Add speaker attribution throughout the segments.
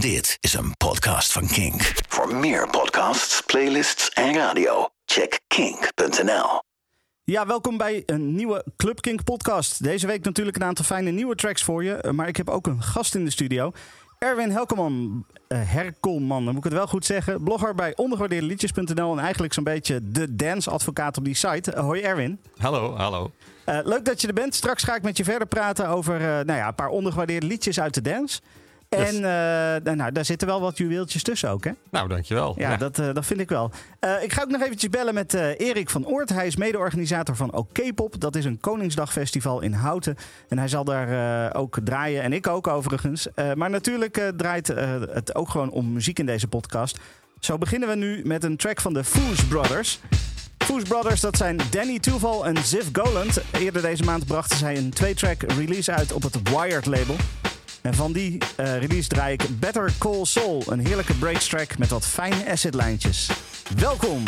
Speaker 1: Dit is een podcast van Kink. Voor meer podcasts, playlists en radio, check kink.nl.
Speaker 2: Ja, welkom bij een nieuwe Club Kink podcast. Deze week natuurlijk een aantal fijne nieuwe tracks voor je. Maar ik heb ook een gast in de studio. Erwin Helkeman, uh, Herkelman, dan moet ik het wel goed zeggen. Blogger bij ondergewaardeerdeliedjes.nl en eigenlijk zo'n beetje de dance-advocaat op die site. Uh, hoi Erwin.
Speaker 3: Hallo, hallo.
Speaker 2: Uh, leuk dat je er bent. Straks ga ik met je verder praten over nou ja, een paar ondergewaardeerde liedjes uit de dance. En uh, nou, daar zitten wel wat juweeltjes tussen ook, hè?
Speaker 3: Nou, dankjewel.
Speaker 2: Ja, ja. Dat, uh, dat vind ik wel. Uh, ik ga ook nog eventjes bellen met Erik van Oort. Hij is mede-organisator van OK-pop. Dat is een Koningsdagfestival in Houten. En hij zal daar ook draaien. En ik ook overigens. maar natuurlijk draait het ook gewoon om muziek in deze podcast. Zo beginnen we nu met een track van de Foos Brothers. Foos Brothers, dat zijn Danny Toeval en Ziv Goland. Eerder deze maand brachten zij een twee-track release uit op het Wired label. En van die uh, release draai ik Better Call Soul. Een heerlijke breaks track met wat fijne acid lijntjes. Welkom!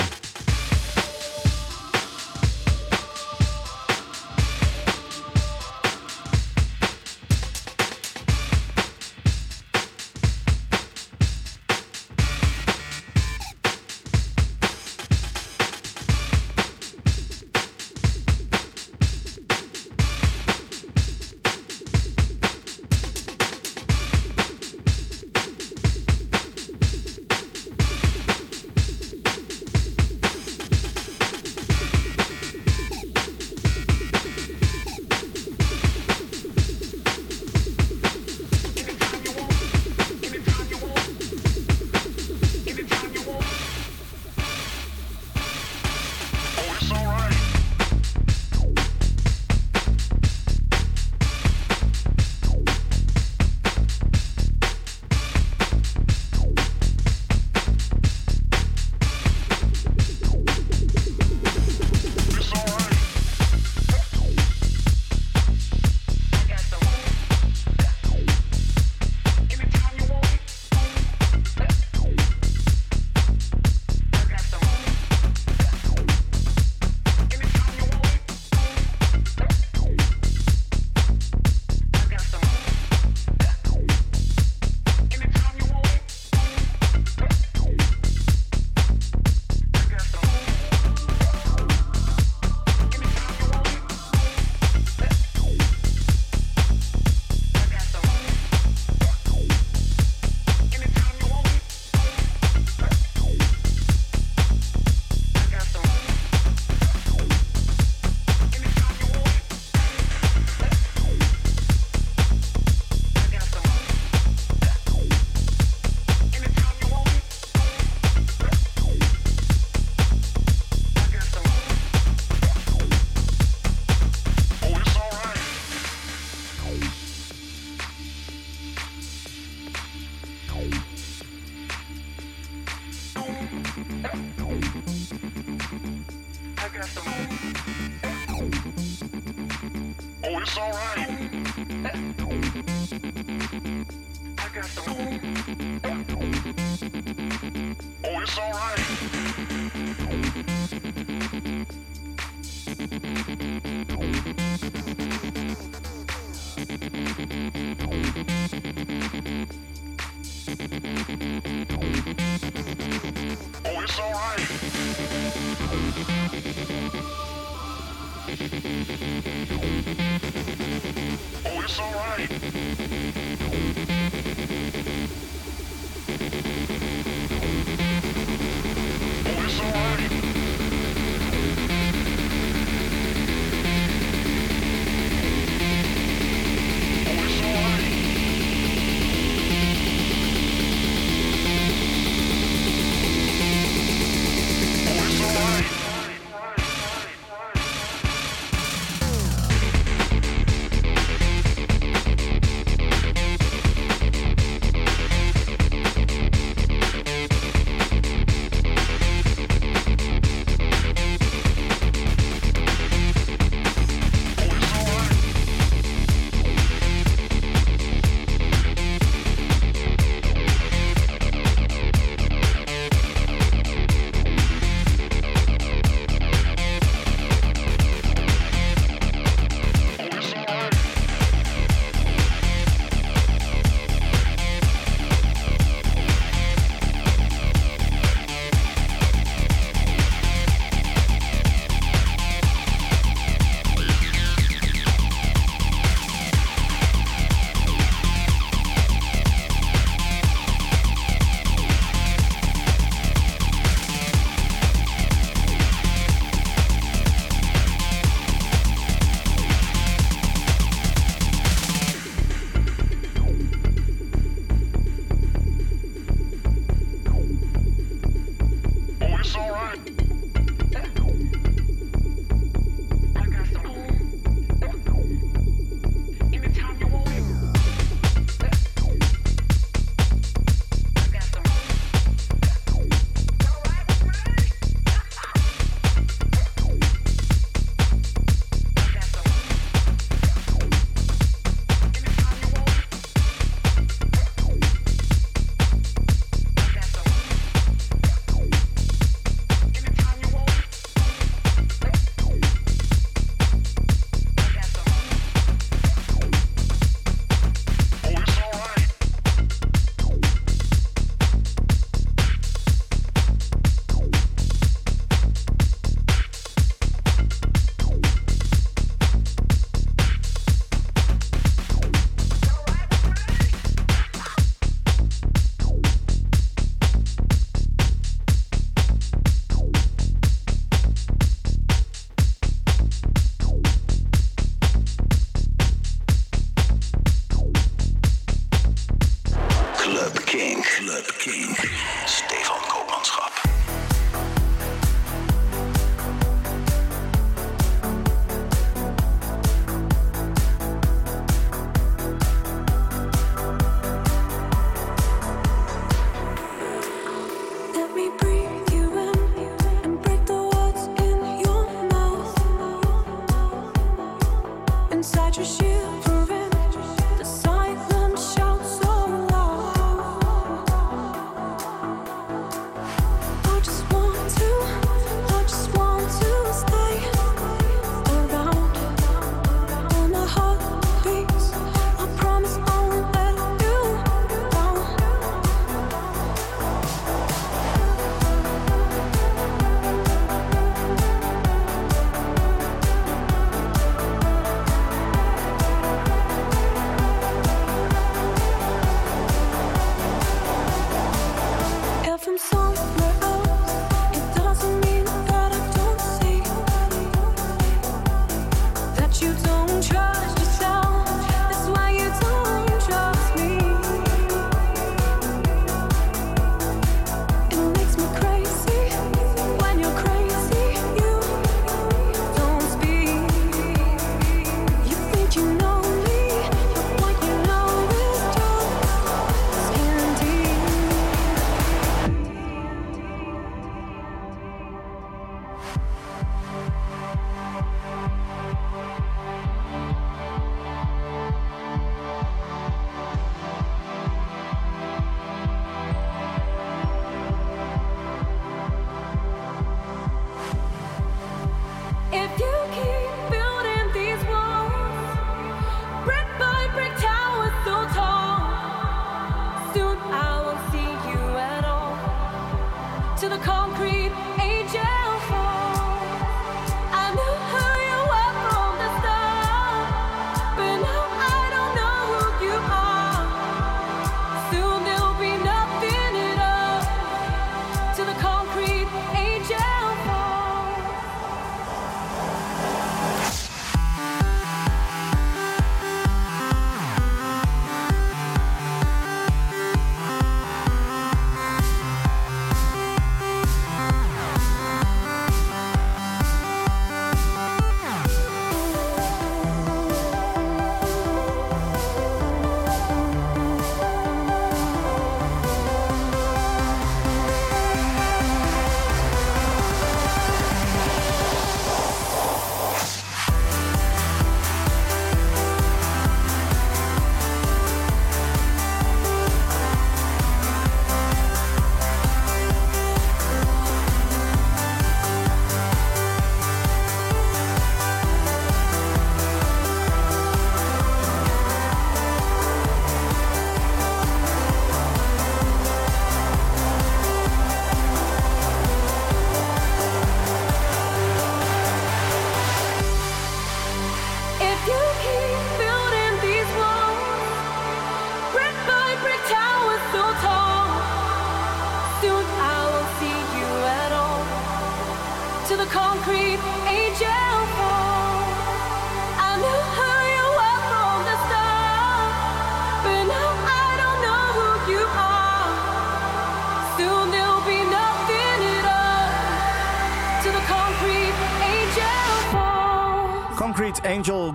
Speaker 4: appreciate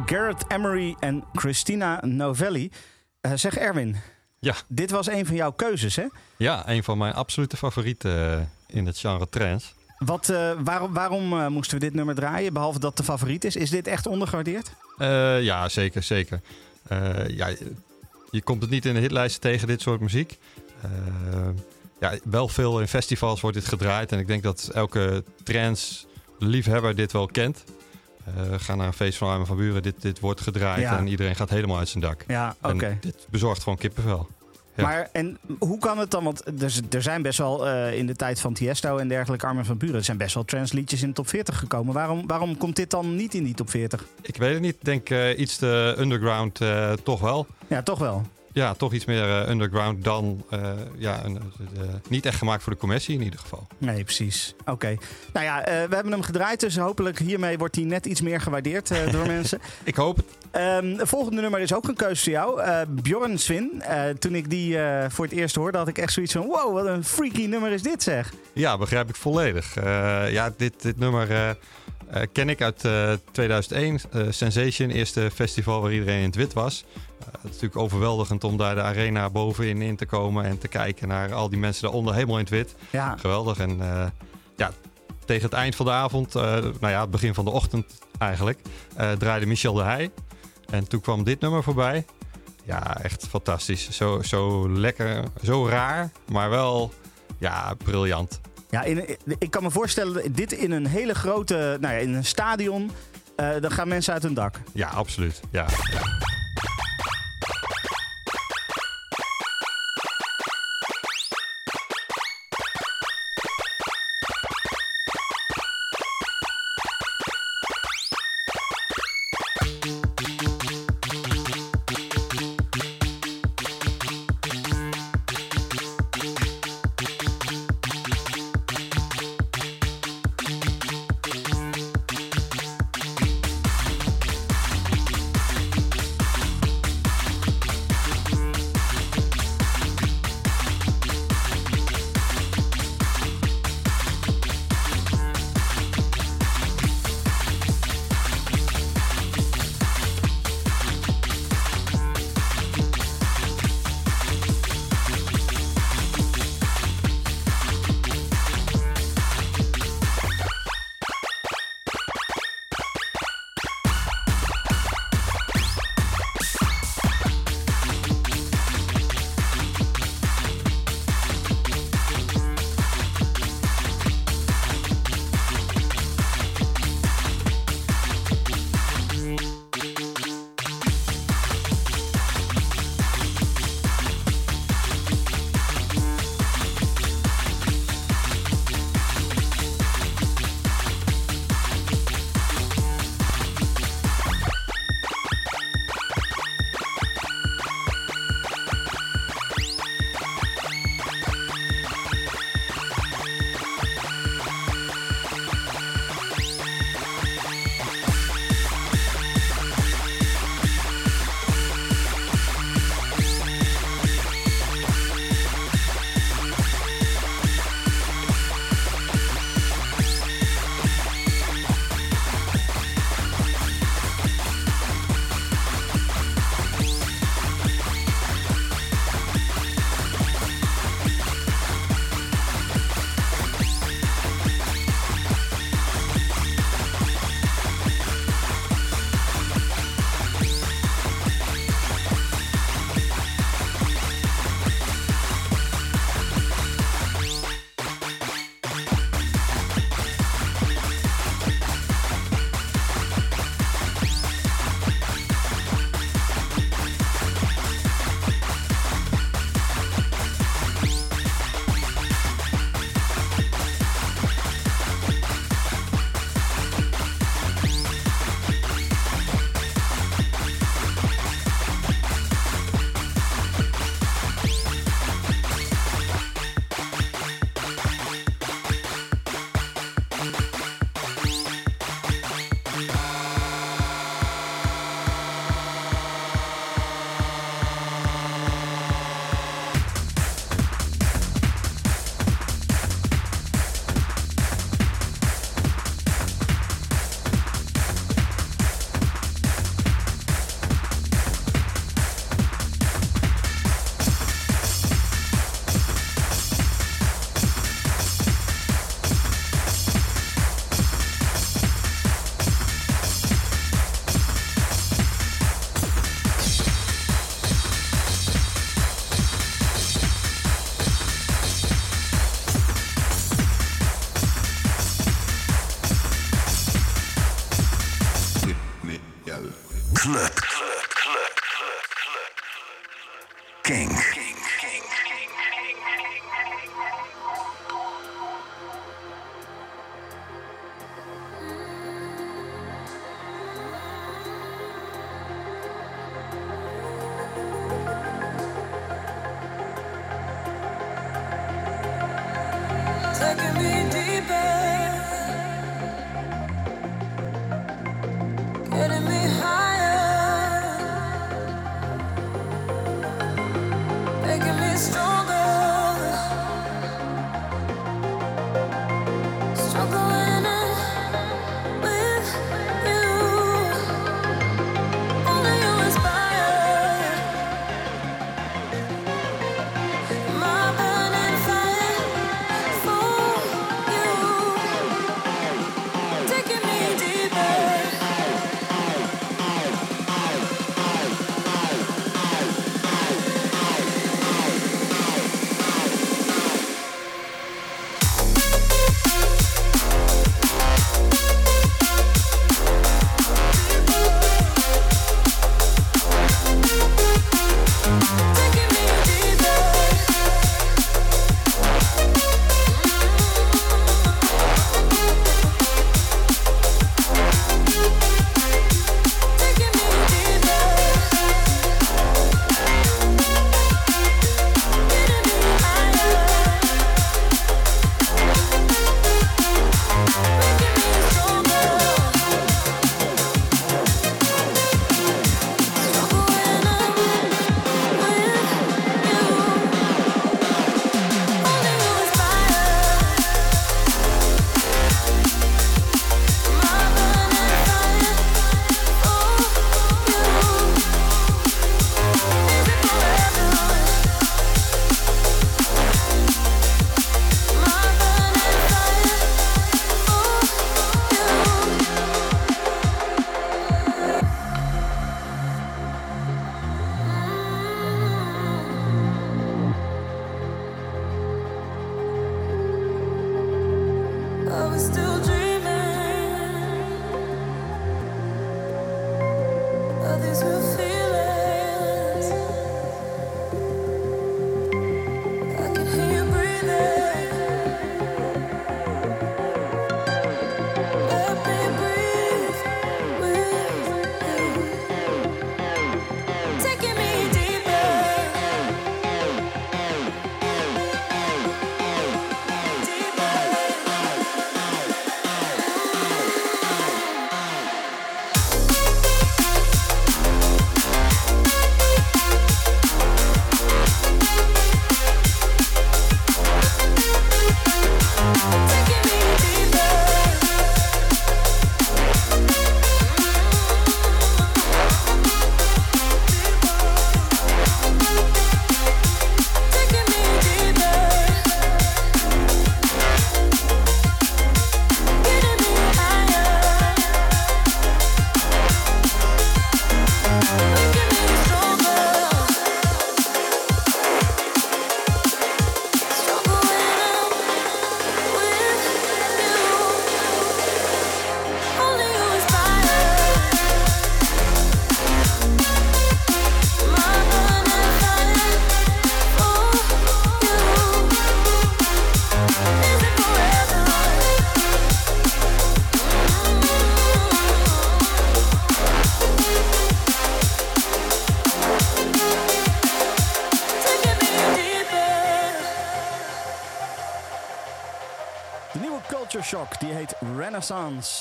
Speaker 4: Garrett Emery en Christina Novelli. Eh, zeg Erwin,
Speaker 5: Ja,
Speaker 4: dit was een van jouw keuzes, hè?
Speaker 5: ja, een van mijn absolute favorieten eh, in het genre trance.
Speaker 4: Wat, eh, waarom waarom moesten we dit nummer draaien, behalve dat het de favoriet is? Is dit echt ondergewaardeerd?
Speaker 5: Ja, zeker, zeker. Ja, je- komt het niet in de hitlijsten tegen, dit soort muziek. Ja, wel veel in festivals wordt dit gedraaid. En ik denk dat elke trance-liefhebber dit wel kent. Eh, ga naar een feest van Armen van Buren, dit, dit wordt gedraaid
Speaker 4: Ja.
Speaker 5: en iedereen gaat helemaal uit zijn dak.
Speaker 4: Ja, oké.
Speaker 5: Dit bezorgt gewoon kippenvel. Ja.
Speaker 4: Maar en hoe kan het dan? Want er, er zijn best wel eh, in de tijd van Tiesto en dergelijke Armin van Buren... er zijn best wel transliedjes in de top 40 gekomen. Waarom, waarom komt dit dan niet in die top 40?
Speaker 5: Ik weet het niet, ik denk eh, iets te underground toch wel.
Speaker 4: Ja, toch wel.
Speaker 5: Ja, toch iets meer eh, underground dan eh, ja, een, eh, niet echt gemaakt voor de commercie in ieder geval.
Speaker 2: Nee, precies. Oké. Nou ja, we hebben hem gedraaid, dus hopelijk hiermee wordt hij net iets meer gewaardeerd door mensen.
Speaker 5: Ik hoop het.
Speaker 2: Um, het volgende nummer is ook een keuze voor jou. Bjorn Swin. toen ik die voor het eerst hoorde, had ik echt zoiets van... wow, wat een freaky nummer is dit zeg.
Speaker 5: Ja, begrijp ik volledig. ja, dit, dit nummer uh, ken ik uit 2001, uh, Sensation, eerste festival waar iedereen in het wit was. Het is natuurlijk overweldigend om daar de arena bovenin in te komen en te kijken naar al die mensen daaronder helemaal in het wit. Ja. Geweldig. En ja, tegen het eind van de avond, nou ja, het begin van de ochtend eigenlijk, draaide Michel de Heij. En toen kwam dit nummer voorbij. Ja, echt fantastisch. Zo, zo lekker, zo raar, maar wel ja, briljant.
Speaker 2: Ja, in, ik kan me voorstellen, dit in een hele grote, nou ja, in een stadion, uh, dan gaan mensen uit hun dak.
Speaker 5: Ja, absoluut. ja.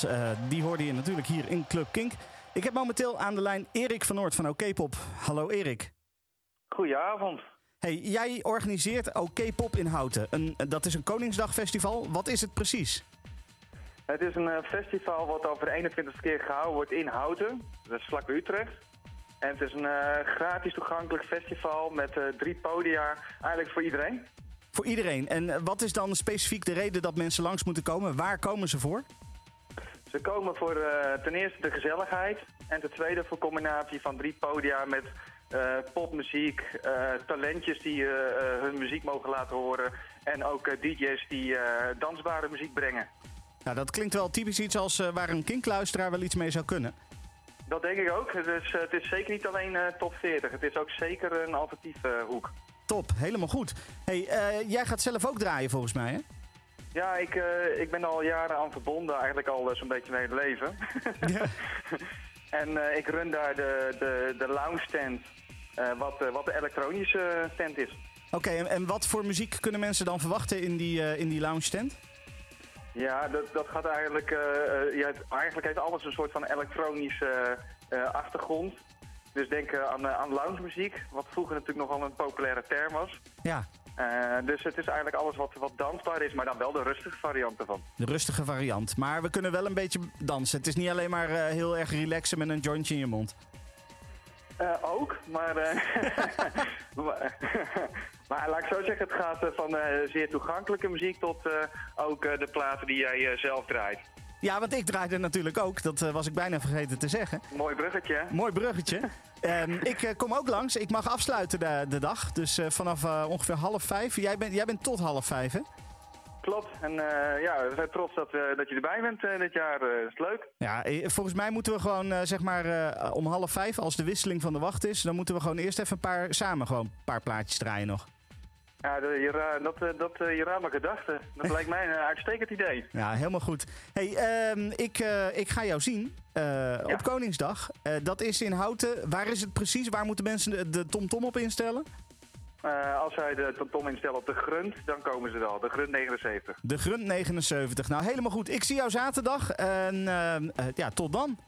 Speaker 2: Uh, die hoorde je natuurlijk hier in Club Kink. Ik heb momenteel aan de lijn Erik van Noord van OK Pop. Hallo Erik.
Speaker 6: Goedenavond.
Speaker 2: Hey, jij organiseert OK Pop in Houten. Een, dat is een Koningsdagfestival. Wat is het precies?
Speaker 6: Het is een eh, festival wat over de 21 keer gehouden wordt in Houten. Dat is vlak bij Utrecht. En het is een uh, gratis toegankelijk festival met uh, drie podia, eigenlijk voor iedereen.
Speaker 2: Voor iedereen. En wat is dan specifiek de reden dat mensen langs moeten komen? Waar komen ze voor?
Speaker 6: Ze komen voor uh, ten eerste de gezelligheid. En ten tweede voor combinatie van drie podia met uh, popmuziek, uh, talentjes die hun muziek mogen laten horen. En ook DJ's die dansbare muziek brengen.
Speaker 2: Nou, dat klinkt wel typisch iets als waar een kinkluisteraar wel iets mee zou kunnen.
Speaker 6: Dat denk ik ook. Het is, het is zeker niet alleen top 40. Het is ook zeker een alternatieve hoek.
Speaker 2: Top, helemaal goed. Hey, jij gaat zelf ook draaien volgens mij, hè?
Speaker 6: Ja, ik, uh, ik ben al jaren aan verbonden, eigenlijk al uh, zo'n beetje mijn hele leven. Ja. en uh, ik run daar de, de, de lounge tent, wat, wat de elektronische tent is.
Speaker 2: Oké, okay, en, en, wat voor muziek kunnen mensen dan verwachten in die, in die lounge tent?
Speaker 6: Ja, dat, dat gaat eigenlijk... eh, eh, ja, eigenlijk heeft alles een soort van elektronische eh, achtergrond. Dus denk eh, aan, eh, aan lounge muziek, wat vroeger natuurlijk nogal een populaire term was.
Speaker 7: Ja,
Speaker 6: Eh, dus het is eigenlijk alles wat, wat dansbaar is, maar dan wel de rustige variant ervan.
Speaker 7: de rustige variant. Maar we kunnen wel een beetje dansen. Het is niet alleen maar eh, heel erg relaxen met een jointje in je mond.
Speaker 6: Eh, ook, maar, maar, laat ik zo zeggen, het gaat van zeer toegankelijke muziek tot ook de platen die jij zelf draait.
Speaker 7: Ja, want ik draaide natuurlijk ook. Dat eh, was ik bijna vergeten te zeggen.
Speaker 6: Mooi bruggetje.
Speaker 7: Mooi bruggetje. Ehm, ik eh, kom ook langs. Ik mag afsluiten de, de dag. Dus eh, vanaf ongeveer half vijf. Jij bent, jij bent tot half vijf, hè?
Speaker 6: Klopt. En ja, we zijn trots dat, dat je erbij bent dit jaar. eh is leuk.
Speaker 7: Ja, volgens mij moeten we gewoon, zeg maar, om half vijf, als de wisseling van de wacht is, dan moeten we gewoon eerst even een paar, samen gewoon een paar plaatjes draaien nog.
Speaker 6: Ja, je, dat, eh, dat, eh, je raadt mijn gedachten. Dat lijkt mij een uitstekend idee.
Speaker 7: Ja, helemaal goed. hey, ehm, ik, eh, ik ga jou zien op Koningsdag. Dat is in Houten. Waar is het precies? Waar moeten mensen de- TomTom op instellen?
Speaker 6: Als zij de tom instellen op de Grunt, dan komen ze wel. De Grunt 79.
Speaker 7: De Grunt 79. Nou, helemaal goed. Ik zie jou zaterdag. En ehm, eh, ja, tot dan.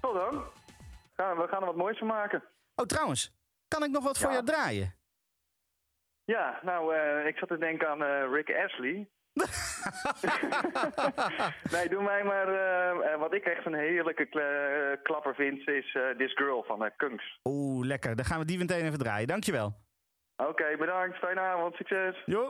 Speaker 6: Tot dan. Gaan, we gaan er wat moois van maken.
Speaker 7: Oh, trouwens. Kan ik nog wat voor jou draaien?
Speaker 6: Ja, nou, eh, ik zat te denken aan eh, Rick Astley. nee, doe mij maar. eh, wat ik echt een heerlijke kla- klapper vind, is This Girl van Kunks.
Speaker 7: Oeh, lekker. Dan gaan we die meteen even draaien. Dankjewel.
Speaker 6: Oké, bedankt. Fijne avond. Succes.
Speaker 7: Jo.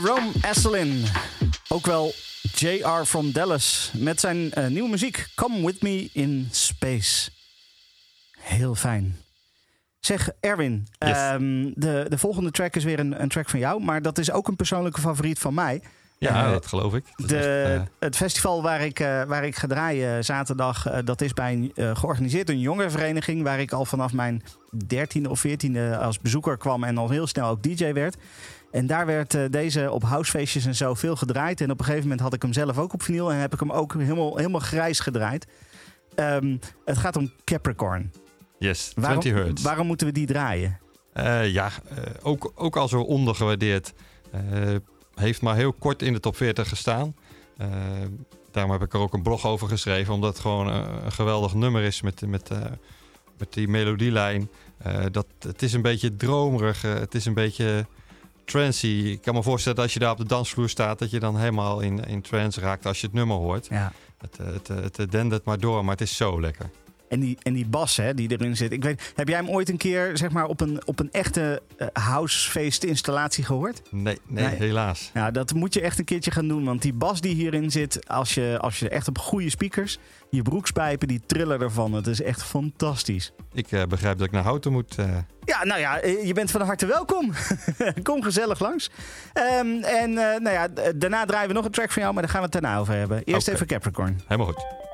Speaker 2: Jerome Esselin, ook wel JR from Dallas, met zijn eh, nieuwe muziek Come With Me in Space. Heel fijn. Zeg Erwin,
Speaker 5: Yes.
Speaker 2: ehm, de, de volgende track is weer een, een track van jou, maar dat is ook een persoonlijke favoriet van mij.
Speaker 5: Ja,
Speaker 2: Eh,
Speaker 5: dat geloof ik. Dat
Speaker 2: De,
Speaker 5: echt, eh,
Speaker 2: Het festival waar ik, eh, waar ik ga draaien zaterdag, dat is bij een, georganiseerd een jongerenvereniging. Waar ik al vanaf mijn dertiende of veertiende als bezoeker kwam en al heel snel ook DJ werd. En daar werd eh, deze op housefeestjes en zo veel gedraaid. En op een gegeven moment had ik hem zelf ook op vinyl en heb ik hem ook helemaal, helemaal grijs gedraaid. Ehm, het gaat om Capricorn.
Speaker 5: yes, 20
Speaker 2: Waarom,
Speaker 5: hertz.
Speaker 2: waarom moeten we die draaien?
Speaker 5: Eh, ja, eh, ook, ook al zo ondergewaardeerd. Heeft maar heel kort in de top 40 gestaan. Daarom heb ik er ook een blog over geschreven. Omdat het gewoon een geweldig nummer is met, met, met die melodielijn. Dat, het is een beetje dromerig. het is een beetje trancy. Ik kan me voorstellen dat als je daar op de dansvloer staat... dat je dan helemaal in, in trance raakt als je het nummer hoort.
Speaker 2: Ja.
Speaker 5: Het, eh, het, het, het dendert maar door, maar het is zo lekker.
Speaker 2: En die, en die bas hè, die erin zit. Ik weet, heb jij hem ooit een keer zeg maar, op, een, op een echte eh, housefeest installatie gehoord?
Speaker 5: Nee, nee,
Speaker 2: Nee.
Speaker 5: helaas.
Speaker 2: Ja, dat moet je echt een keertje gaan doen. Want die bas die hierin zit, als je, als je echt op goede speakers... je broekspijpen, die trillen ervan. Het is echt fantastisch.
Speaker 5: Ik eh, begrijp dat ik naar Houten moet... eh,
Speaker 2: Ja, nou ja, eh, je bent van harte welkom. Kom gezellig langs. Ehm, en nou ja, daarna draaien we nog een track van jou, maar daar gaan we het daarna over hebben. Eerst even Capricorn.
Speaker 5: helemaal goed.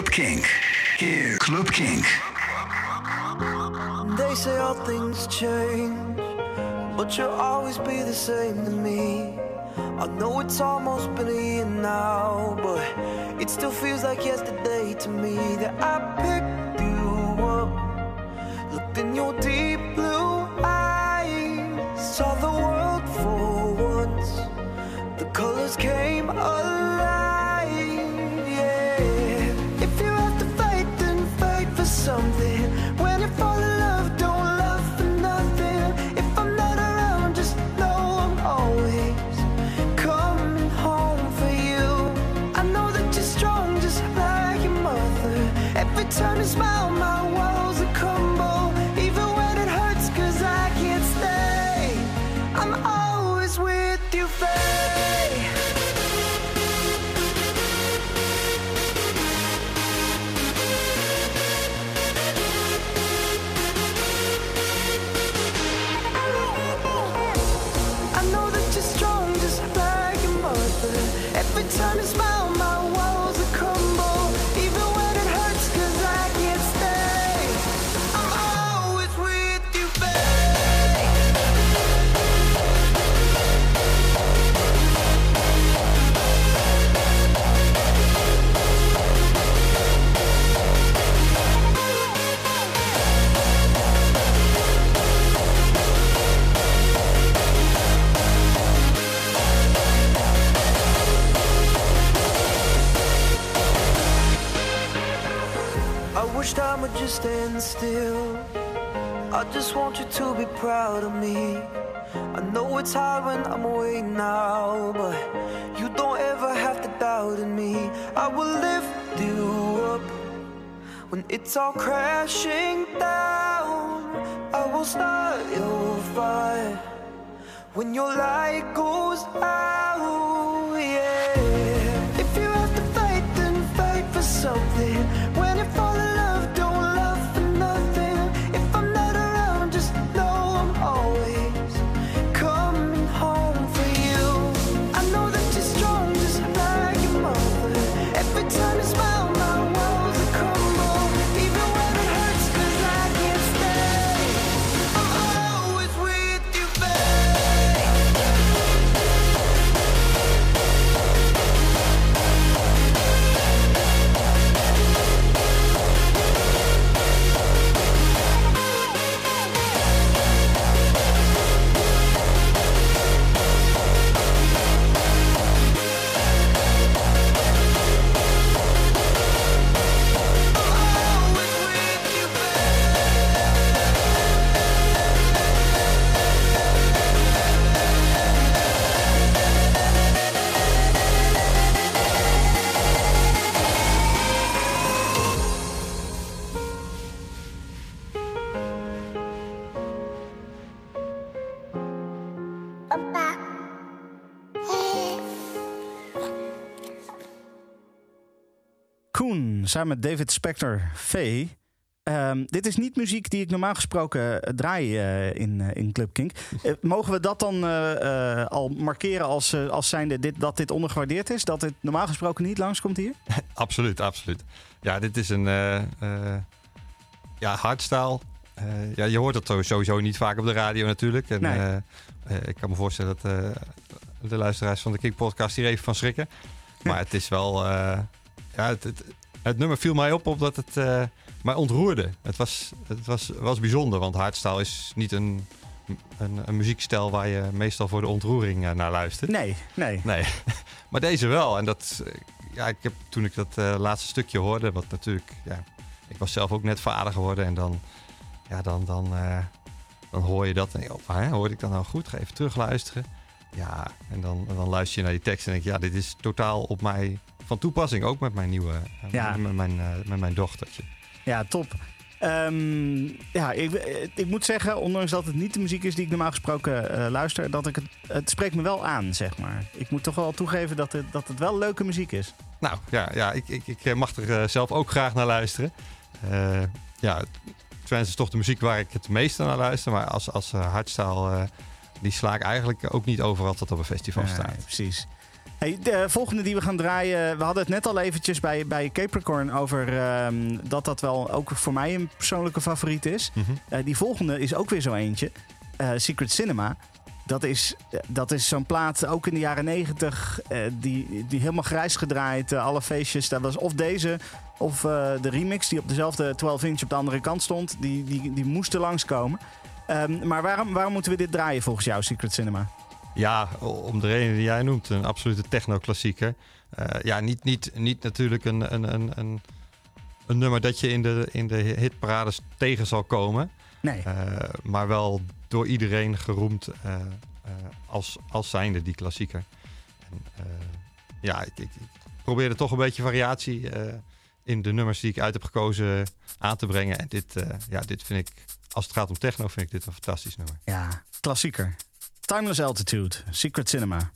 Speaker 1: Club Kink. Here, Club Kink.
Speaker 8: They say all things change, but you'll always be the same to me. I know it's almost been a year now, but it still feels like yesterday to me that I still. I just want you to be proud of me. I know it's hard when I'm away now, but you don't ever have to doubt in me. I will lift you up when it's all crashing down. I will start your fire when your light goes out. Yeah. If you have to fight, then fight for something.
Speaker 2: Samen met David Spector, V. Ehm, dit is niet muziek die ik normaal gesproken eh, draai eh, in, eh, in Club Kink. Eh, mogen we dat dan al markeren als, als zijnde dit, dat dit ondergewaardeerd is? Dat dit normaal gesproken niet langskomt hier?
Speaker 5: Absoluut, absoluut. Ja, dit is een ja, hardstyle. Ja, je hoort het sowieso niet vaak op de radio natuurlijk. En,
Speaker 2: Nee.
Speaker 5: ik kan me voorstellen dat de luisteraars van de Kick Podcast hier even van schrikken. Maar het is wel... ja, het, het, het nummer viel mij op omdat het eh, mij ontroerde. Het was, het was, was bijzonder, want hardstyle is niet een, een, een muziekstijl waar je meestal voor de ontroering eh, naar luistert.
Speaker 2: Nee, nee.
Speaker 5: Nee, maar deze wel. En dat, eh, ja, ik heb toen ik dat laatste stukje hoorde, wat natuurlijk, ja, ik was zelf ook net vader geworden en dan, ja, dan, dan, dan hoor je dat en hè, hoorde ik dat nou goed? Ga even terugluisteren. Ja, en dan, dan luister je naar die tekst en denk je, ja, dit is totaal op mij van toepassing, ook met mijn nieuwe, eh,
Speaker 2: Ja.
Speaker 5: met, mijn, eh, met mijn dochtertje.
Speaker 2: Ja, top. Ehm, ja, ik, ik moet zeggen, ondanks dat het niet de muziek is die ik normaal gesproken eh, luister, dat ik het, het spreekt me wel aan, zeg maar. Ik moet toch wel toegeven dat het, dat het wel leuke muziek is.
Speaker 5: Nou ja, ja ik, ik, ik mag er eh, zelf ook graag naar luisteren. Eh, ja, trance is toch de muziek waar ik het meeste naar luister. Maar als, als uh, hardstyle, uh, die sla ik eigenlijk ook niet overal tot op een festival staat.
Speaker 2: precies. Hey, de volgende die we gaan draaien, we hadden het net al eventjes bij, bij Capricorn over ehm, dat dat wel ook voor mij een persoonlijke favoriet is.
Speaker 5: Mhm.
Speaker 2: Eh, die volgende is ook weer zo eentje, Eh, Secret Cinema. Dat is, eh, dat is zo'n plaat, ook in de jaren negentig, die, die helemaal grijs gedraaid. alle feestjes, dat was of deze of de remix die op dezelfde 12 inch op de andere kant stond. Die, die, die moesten langskomen. Ehm, maar waarom, waarom moeten we dit draaien volgens jou, Secret Cinema?
Speaker 5: Ja, om de reden die jij noemt, een absolute techno-klassieker. Eh, ja, niet, niet, niet natuurlijk een, een, een, een, een nummer dat je in de, in de hitparades tegen zal komen.
Speaker 2: Nee.
Speaker 5: Eh, maar wel door iedereen geroemd eh, als, als zijnde die klassieker. En, ja, ik, ik, ik probeerde toch een beetje variatie in de nummers die ik uit heb gekozen aan te brengen. En dit, ja, dit vind ik, als het gaat om techno, vind ik dit een fantastisch nummer.
Speaker 2: Ja, klassieker. Timeless Altitude, Secret Cinema.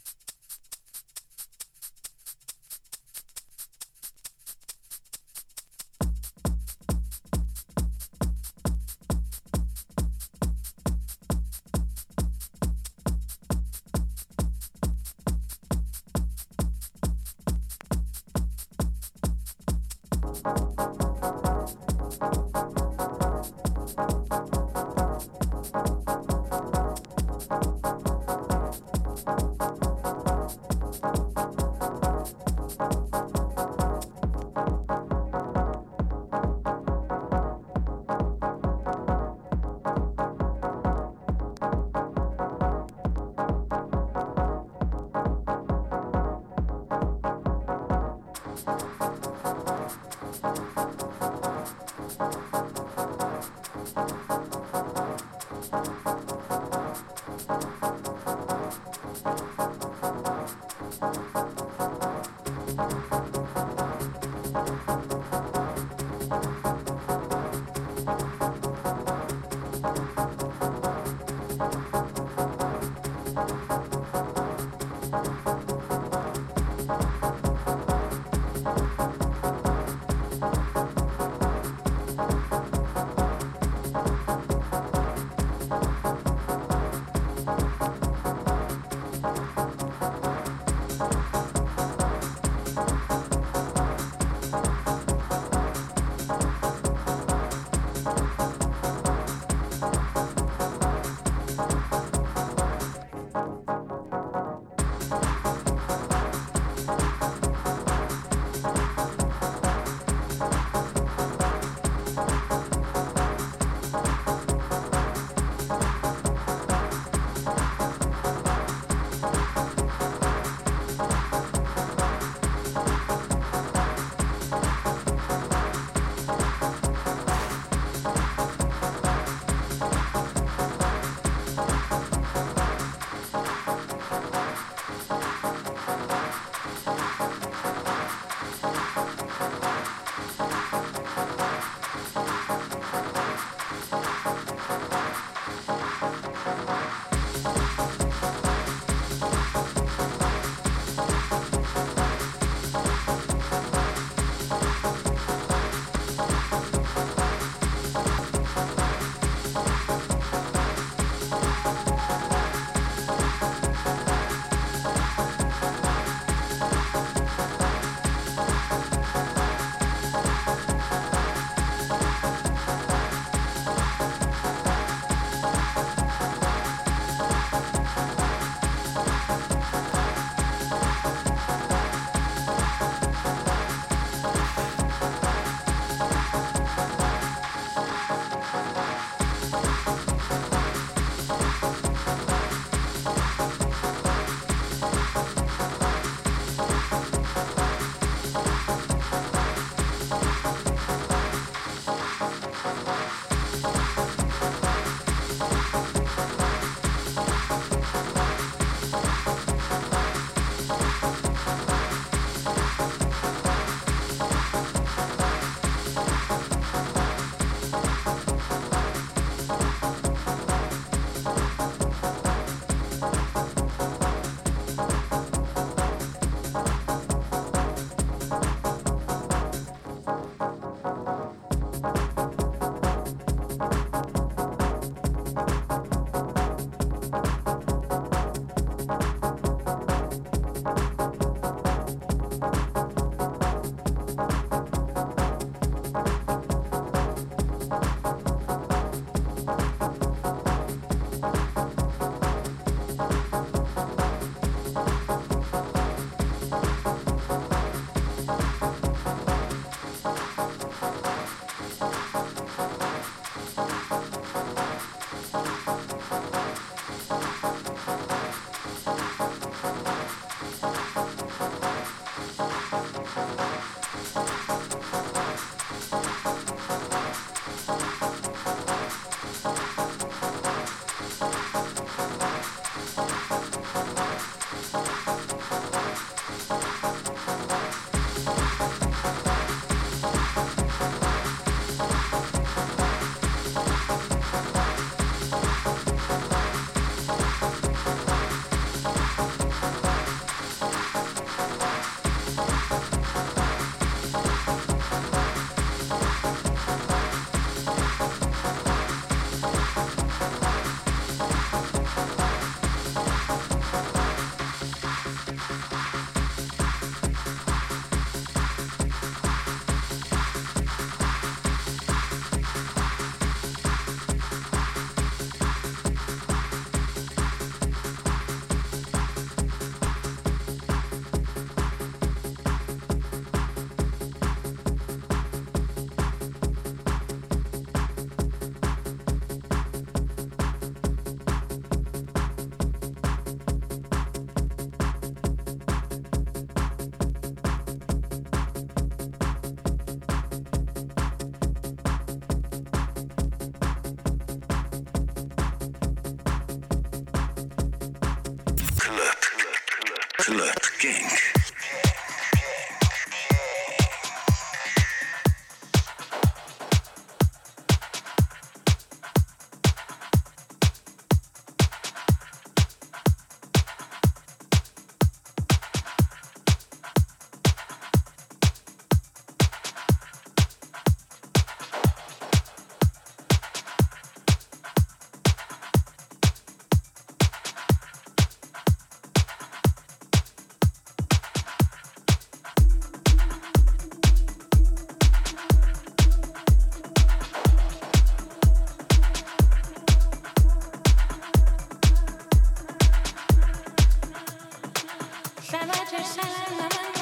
Speaker 1: Shalama,
Speaker 2: shalama.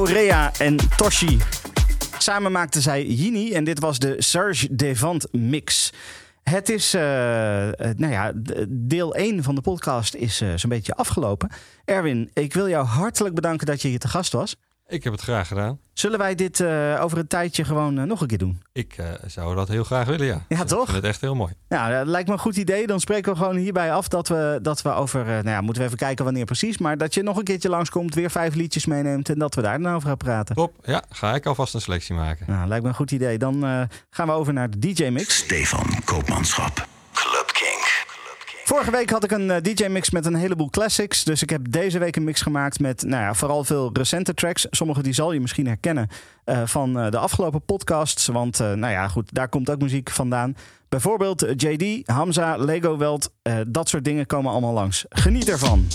Speaker 2: Aurea en Toshi. Samen maakten zij Yini en dit was de Serge Devant mix. Het is, uh, nou ja, deel 1 van de podcast is uh, zo'n beetje afgelopen. Erwin, ik wil jou hartelijk bedanken dat je hier te gast was.
Speaker 5: Ik heb het graag gedaan.
Speaker 2: Zullen wij dit uh, over een tijdje gewoon uh, nog een keer doen?
Speaker 5: Ik uh, zou dat heel graag willen, ja.
Speaker 2: Ja, toch?
Speaker 5: Ik vind het echt heel mooi.
Speaker 2: Ja, dat lijkt me een goed idee. Dan spreken we gewoon hierbij af dat we, dat we over... nou ja, moeten we even kijken wanneer precies. Maar dat je nog een keertje langskomt, weer vijf liedjes meeneemt... en dat we daar dan over gaan praten.
Speaker 5: Top, ja. Ga ik alvast een selectie maken.
Speaker 2: Nou, lijkt me een goed idee. Dan gaan we over naar de DJ-mix.
Speaker 1: Stefan Koopmanschap.
Speaker 2: Vorige week had ik een uh, DJ-mix met een heleboel classics. Dus ik heb deze week een mix gemaakt met nou ja, vooral veel recente tracks. Sommige die zal je misschien herkennen uh, van uh, de afgelopen podcasts. Want nou ja, goed, daar komt ook muziek vandaan. Bijvoorbeeld JD, Hamza, Lego Welt. dat soort dingen komen allemaal langs. Geniet ervan.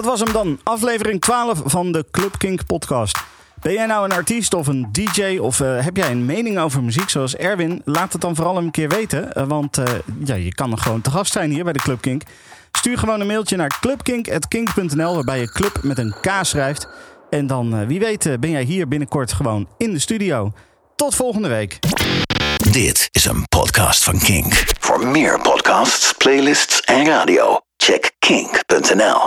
Speaker 2: Dat was hem dan, aflevering 12 van de Club Kink podcast. Ben jij nou een artiest of een DJ of eh, heb jij een mening over muziek zoals Erwin? Laat het dan vooral een keer weten, eh, want eh, ja, je kan er gewoon te gast zijn hier bij de Club Kink. Stuur gewoon een mailtje naar clubkink.kink.nl waarbij je club met een K schrijft. En dan, wie weet, ben jij hier binnenkort gewoon in de studio. Tot volgende week.
Speaker 1: Dit is een podcast van Kink. Voor meer podcasts, playlists en radio, check kink.nl.